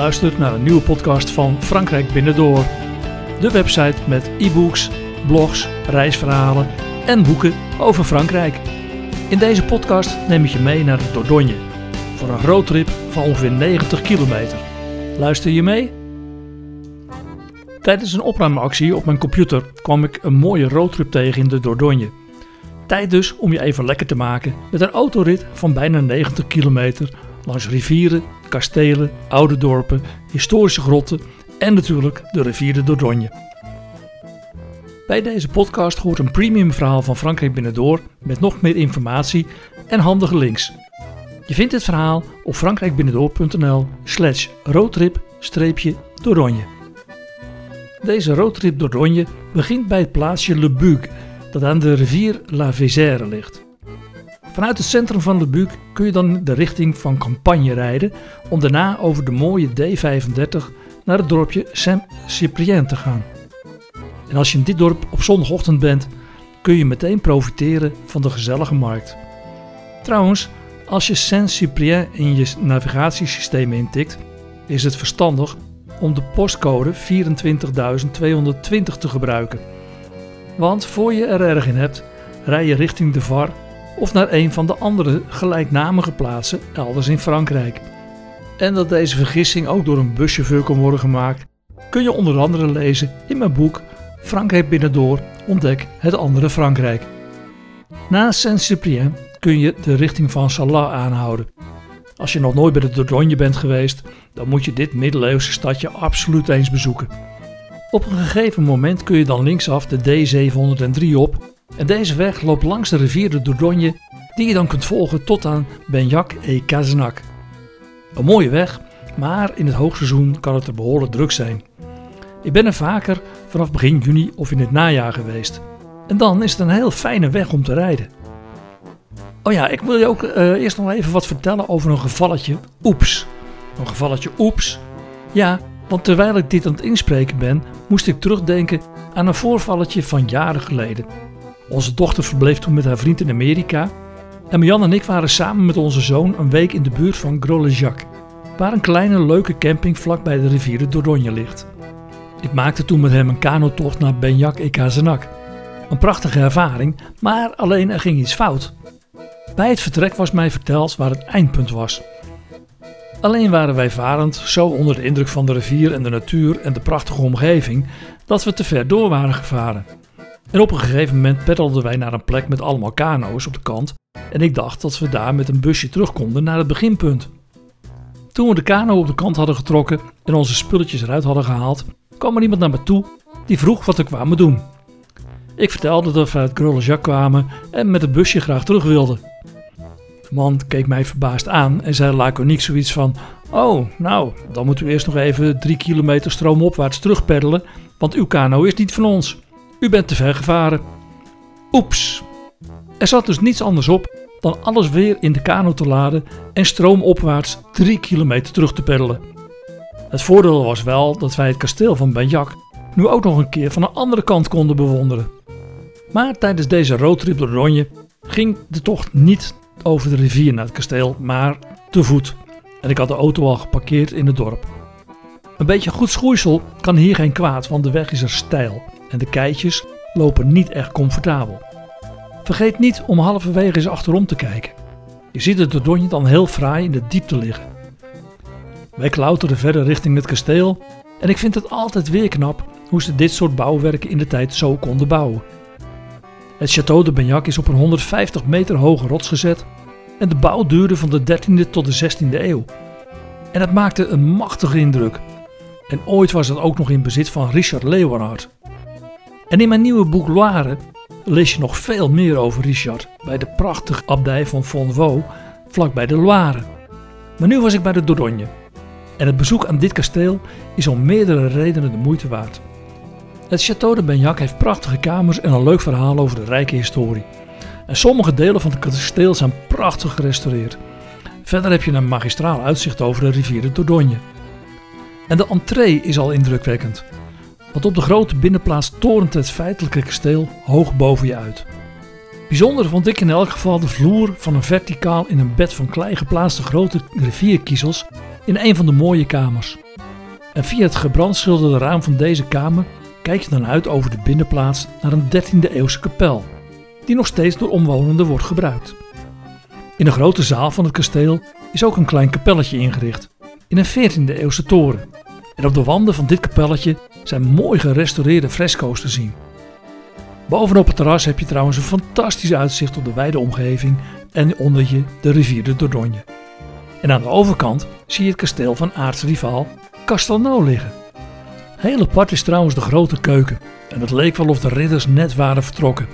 Luistert naar een nieuwe podcast van Frankrijk Binnendoor. De website met e-books, blogs, reisverhalen en boeken over Frankrijk. In deze podcast neem ik je mee naar de Dordogne voor een roadtrip van ongeveer 90 kilometer. Luister je mee? Tijdens een opruimactie op mijn computer kwam ik een mooie roadtrip tegen in de Dordogne. Tijd dus om je even lekker te maken met een autorit van bijna 90 kilometer langs rivieren, kastelen, oude dorpen, historische grotten en natuurlijk de rivier de Dordogne. Bij deze podcast hoort een premium verhaal van Frankrijk Binnendoor met nog meer informatie en handige links. Je vindt dit verhaal op frankrijkbinnendoor.nl slash roadtrip-dordogne. Deze roadtrip Dordogne begint bij het plaatsje Le Buc, dat aan de rivier La Vézère ligt. Vanuit het centrum van Le Buc kun je dan de richting van Campagne rijden om daarna over de mooie D35 naar het dorpje Saint-Cyprien te gaan. En als je in dit dorp op zondagochtend bent, kun je meteen profiteren van de gezellige markt. Trouwens, als je Saint-Cyprien in je navigatiesysteem intikt, is het verstandig om de postcode 24.220 te gebruiken. Want voor je er erg in hebt, rij je richting de VAR of naar een van de andere gelijknamige plaatsen elders in Frankrijk. En dat deze vergissing ook door een buschauffeur kan worden gemaakt, kun je onder andere lezen in mijn boek Frankrijk binnendoor ontdek het andere Frankrijk. Na Saint-Cyprien kun je de richting van Salah aanhouden. Als je nog nooit bij de Dordogne bent geweest, dan moet je dit middeleeuwse stadje absoluut eens bezoeken. Op een gegeven moment kun je dan linksaf de D703 op en deze weg loopt langs de rivier de Dordogne die je dan kunt volgen tot aan Benjac et Cazenac. Een mooie weg, maar in het hoogseizoen kan het er behoorlijk druk zijn. Ik ben er vaker vanaf begin juni of in het najaar geweest. En dan is het een heel fijne weg om te rijden. Oh ja, ik wil je ook uh, eerst nog even wat vertellen over een gevalletje oeps. Een gevalletje oeps? Ja, want terwijl ik dit aan het inspreken ben, moest ik terugdenken aan een voorvalletje van jaren geleden. Onze dochter verbleef toen met haar vriend in Amerika. En Marjan en ik waren samen met onze zoon een week in de buurt van Gros-le-Jacques, waar een kleine leuke camping vlak bij de rivier de Dordogne ligt. Ik maakte toen met hem een kanotocht naar Benjac et Cazenac. Een prachtige ervaring, maar alleen er ging iets fout. Bij het vertrek was mij verteld waar het eindpunt was. Alleen waren wij varend zo onder de indruk van de rivier en de natuur en de prachtige omgeving dat we te ver door waren gevaren. En op een gegeven moment peddelden wij naar een plek met allemaal kano's op de kant en ik dacht dat we daar met een busje terug konden naar het beginpunt. Toen we de kano op de kant hadden getrokken en onze spulletjes eruit hadden gehaald, kwam er iemand naar me toe die vroeg wat we kwamen doen. Ik vertelde dat we uit Grolles kwamen en met het busje graag terug wilden. De man keek mij verbaasd aan en zei laconiek zoiets van: Oh, nou, dan moeten we eerst nog even drie kilometer stroomopwaarts terugpeddelen, want uw kano is niet van ons. U bent te ver gevaren. Oeps. Er zat dus niets anders op dan alles weer in de kano te laden en stroomopwaarts drie kilometer terug te peddelen. Het voordeel was wel dat wij het kasteel van Benjak nu ook nog een keer van een andere kant konden bewonderen. Maar tijdens deze roadtrip door Ronje ging de tocht niet over de rivier naar het kasteel, maar te voet. En ik had de auto al geparkeerd in het dorp. Een beetje goed schoeisel kan hier geen kwaad, want de weg is er steil en de keitjes lopen niet echt comfortabel. Vergeet niet om halverwege eens achterom te kijken. Je ziet het Dordogne dan heel fraai in de diepte liggen. Wij klauteren verder richting het kasteel en ik vind het altijd weer knap hoe ze dit soort bouwwerken in de tijd zo konden bouwen. Het Château de Bagnac is op een 150 meter hoge rots gezet en de bouw duurde van de 13e tot de 16e eeuw. En het maakte een machtige indruk. En ooit was het ook nog in bezit van Richard Leeuwenhard. En in mijn nieuwe boek Loire lees je nog veel meer over Richard bij de prachtige abdij van Fonvaux vlakbij de Loire. Maar nu was ik bij de Dordogne. En het bezoek aan dit kasteel is om meerdere redenen de moeite waard. Het Château de Bagnac heeft prachtige kamers en een leuk verhaal over de rijke historie. En sommige delen van het kasteel zijn prachtig gerestaureerd. Verder heb je een magistraal uitzicht over de rivier de Dordogne. En de entree is al indrukwekkend. Want op de grote binnenplaats torent het feitelijke kasteel hoog boven je uit. Bijzonder vond ik in elk geval de vloer van een verticaal in een bed van klei geplaatste grote rivierkiezels in een van de mooie kamers. En via het gebrandschilderde raam van deze kamer kijk je dan uit over de binnenplaats naar een 13e eeuwse kapel, die nog steeds door omwonenden wordt gebruikt. In de grote zaal van het kasteel is ook een klein kapelletje ingericht, in een 14e eeuwse toren. En op de wanden van dit kapelletje zijn mooi gerestaureerde fresco's te zien. Bovenop het terras heb je trouwens een fantastisch uitzicht op de wijde omgeving en onder je de rivier de Dordogne. En aan de overkant zie je het kasteel van aartsrivaal Castelnau liggen. Heel apart is trouwens de grote keuken en het leek wel of de ridders net waren vertrokken.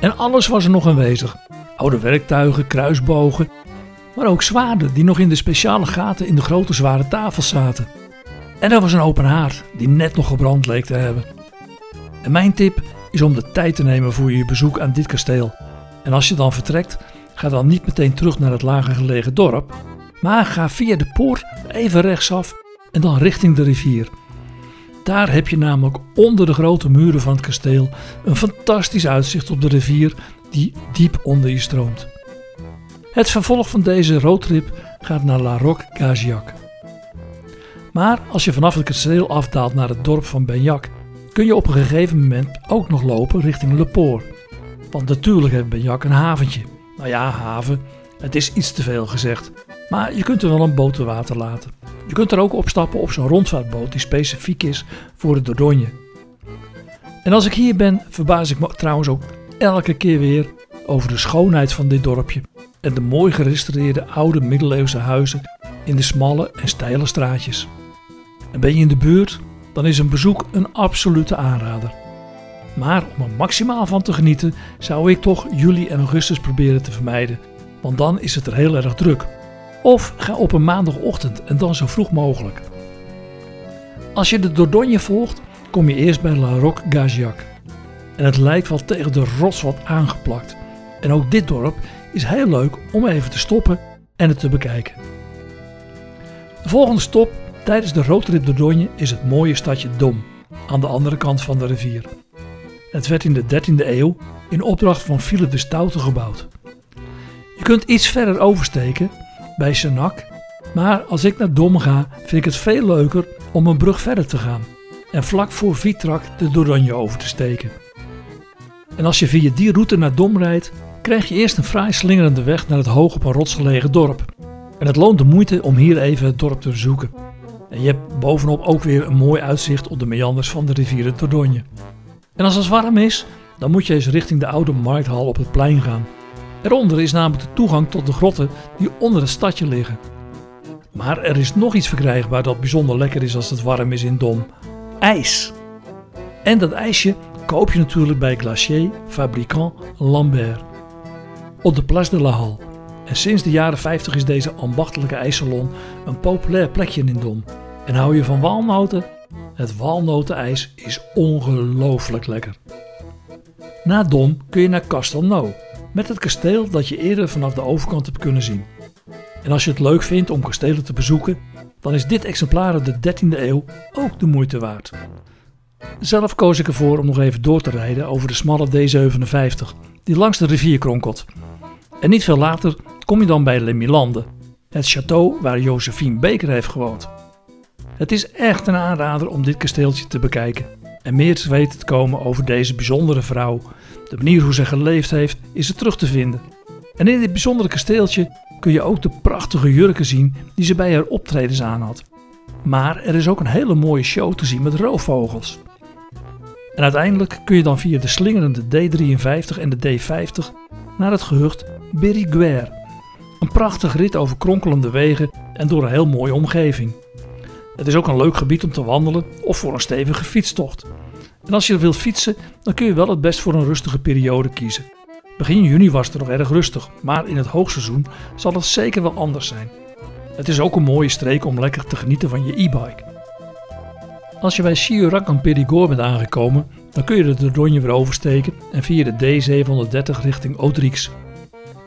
En alles was er nog aanwezig. Oude werktuigen, kruisbogen, maar ook zwaarden die nog in de speciale gaten in de grote zware tafels zaten. En er was een open haard die net nog gebrand leek te hebben. En mijn tip is om de tijd te nemen voor je bezoek aan dit kasteel. En als je dan vertrekt, ga dan niet meteen terug naar het lager gelegen dorp, maar ga via de poort even rechtsaf en dan richting de rivier. Daar heb je namelijk onder de grote muren van het kasteel een fantastisch uitzicht op de rivier die diep onder je stroomt. Het vervolg van deze roadtrip gaat naar La Roque-Gagiac. Maar als je vanaf het kasteel afdaalt naar het dorp van Benjac, kun je op een gegeven moment ook nog lopen richting Le Port. Want natuurlijk heeft Benjac een haventje. Nou ja, haven, het is iets te veel gezegd. Maar je kunt er wel een boot te water laten. Je kunt er ook opstappen op zo'n rondvaartboot die specifiek is voor de Dordogne. En als ik hier ben, verbaas ik me trouwens ook elke keer weer over de schoonheid van dit dorpje en de mooi gerestaureerde oude middeleeuwse huizen in de smalle en steile straatjes. En ben je in de buurt, dan is een bezoek een absolute aanrader. Maar om er maximaal van te genieten, zou ik toch juli en augustus proberen te vermijden, want dan is het er heel erg druk. Of ga op een maandagochtend en dan zo vroeg mogelijk. Als je de Dordogne volgt, kom je eerst bij La Roque Gagiac. En het lijkt wel tegen de rots wat aangeplakt. En ook dit dorp is heel leuk om even te stoppen en het te bekijken. De volgende stop tijdens de roadtrip Dordogne is het mooie stadje Dom, aan de andere kant van de rivier. Het werd in de 13e eeuw in opdracht van Philip de Stoute gebouwd. Je kunt iets verder oversteken bij Senac, maar als ik naar Dom ga, vind ik het veel leuker om een brug verder te gaan en vlak voor Vitrak de Dordogne over te steken. En als je via die route naar Dom rijdt, krijg je eerst een fraai slingerende weg naar het hoog op een rots gelegen dorp. En het loont de moeite om hier even het dorp te bezoeken. En je hebt bovenop ook weer een mooi uitzicht op de meanders van de rivier de Dordogne. En als het warm is, dan moet je eens richting de oude markthal op het plein gaan. Eronder is namelijk de toegang tot de grotten die onder het stadje liggen. Maar er is nog iets verkrijgbaar dat bijzonder lekker is als het warm is in Dom. IJs. En dat ijsje koop je natuurlijk bij Glacier Fabricant Lambert. Op de Place de la Halle. En sinds de jaren 50 is deze ambachtelijke ijssalon een populair plekje in Dom. En hou je van walnoten? Het walnotenijs is ongelooflijk lekker. Na Dom kun je naar Castelnau, met het kasteel dat je eerder vanaf de overkant hebt kunnen zien. En als je het leuk vindt om kastelen te bezoeken, dan is dit exemplaar uit de 13e eeuw ook de moeite waard. Zelf koos ik ervoor om nog even door te rijden over de smalle D57, die langs de rivier kronkelt. En niet veel later kom je dan bij Le Milande, het château waar Josephine Baker heeft gewoond. Het is echt een aanrader om dit kasteeltje te bekijken en meer te weten te komen over deze bijzondere vrouw. De manier hoe ze geleefd heeft is er terug te vinden. En in dit bijzondere kasteeltje kun je ook de prachtige jurken zien die ze bij haar optredens aan had. Maar er is ook een hele mooie show te zien met roofvogels. En uiteindelijk kun je dan via de slingerende D53 en de D50 naar het gehucht Beriguer. Een prachtig rit over kronkelende wegen en door een heel mooie omgeving. Het is ook een leuk gebied om te wandelen of voor een stevige fietstocht. En als je wilt fietsen, dan kun je wel het best voor een rustige periode kiezen. Begin juni was het nog erg rustig, maar in het hoogseizoen zal het zeker wel anders zijn. Het is ook een mooie streek om lekker te genieten van je e-bike. Als je bij Chirac en Périgord bent aangekomen, dan kun je de Dordogne weer oversteken en via de D730 richting Autrix.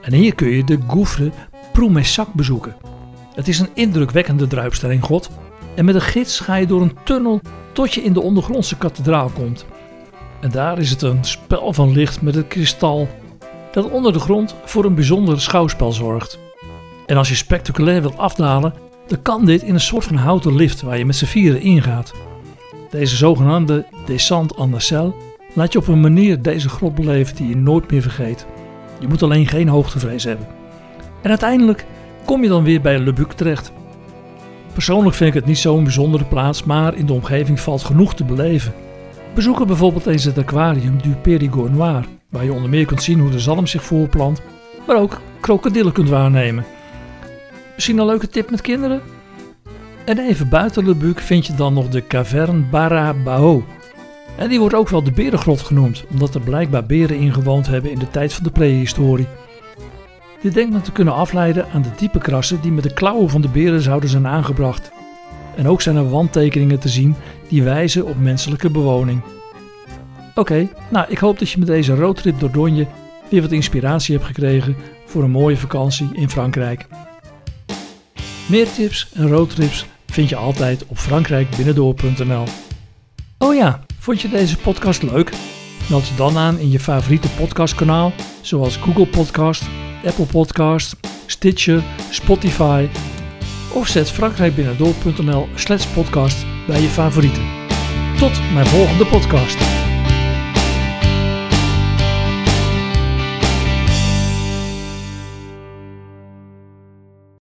En hier kun je de Gouffre Proumessac bezoeken. Het is een indrukwekkende druipstelling God en met een gids ga je door een tunnel tot je in de ondergrondse kathedraal komt. En daar is het een spel van licht met het kristal dat onder de grond voor een bijzonder schouwspel zorgt. En als je spectaculair wilt afdalen, Dan kan dit in een soort van houten lift waar je met z'n vieren ingaat. Deze zogenaamde descente en nacelle laat je op een manier deze grot beleven die je nooit meer vergeet. Je moet alleen geen hoogtevrees hebben. En uiteindelijk kom je dan weer bij Le Buc terecht. Persoonlijk vind ik het niet zo'n bijzondere plaats, maar in de omgeving valt genoeg te beleven. Bezoek er bijvoorbeeld eens het aquarium du Périgord Noir, waar je onder meer kunt zien hoe de zalm zich voorplant, maar ook krokodillen kunt waarnemen. Misschien een leuke tip met kinderen? En even buiten Le Buc vind je dan nog de Caverne Barabao. En die wordt ook wel de berengrot genoemd, omdat er blijkbaar beren ingewoond hebben in de tijd van de prehistorie. Dit denkt men te kunnen afleiden aan de diepe krassen die met de klauwen van de beren zouden zijn aangebracht. En ook zijn er wandtekeningen te zien die wijzen op menselijke bewoning. Oké, nou ik hoop dat je met deze roadtrip door Donje weer wat inspiratie hebt gekregen voor een mooie vakantie in Frankrijk. Meer tips en roadtrips vind je altijd op frankrijkbinnendoor.nl. Oh ja, vond je deze podcast leuk? Meld je dan aan in je favoriete podcastkanaal zoals Google Podcast, Apple Podcast, Stitcher, Spotify of zet frankrijkbinnendoor.nl slash podcast bij je favorieten. Tot mijn volgende podcast.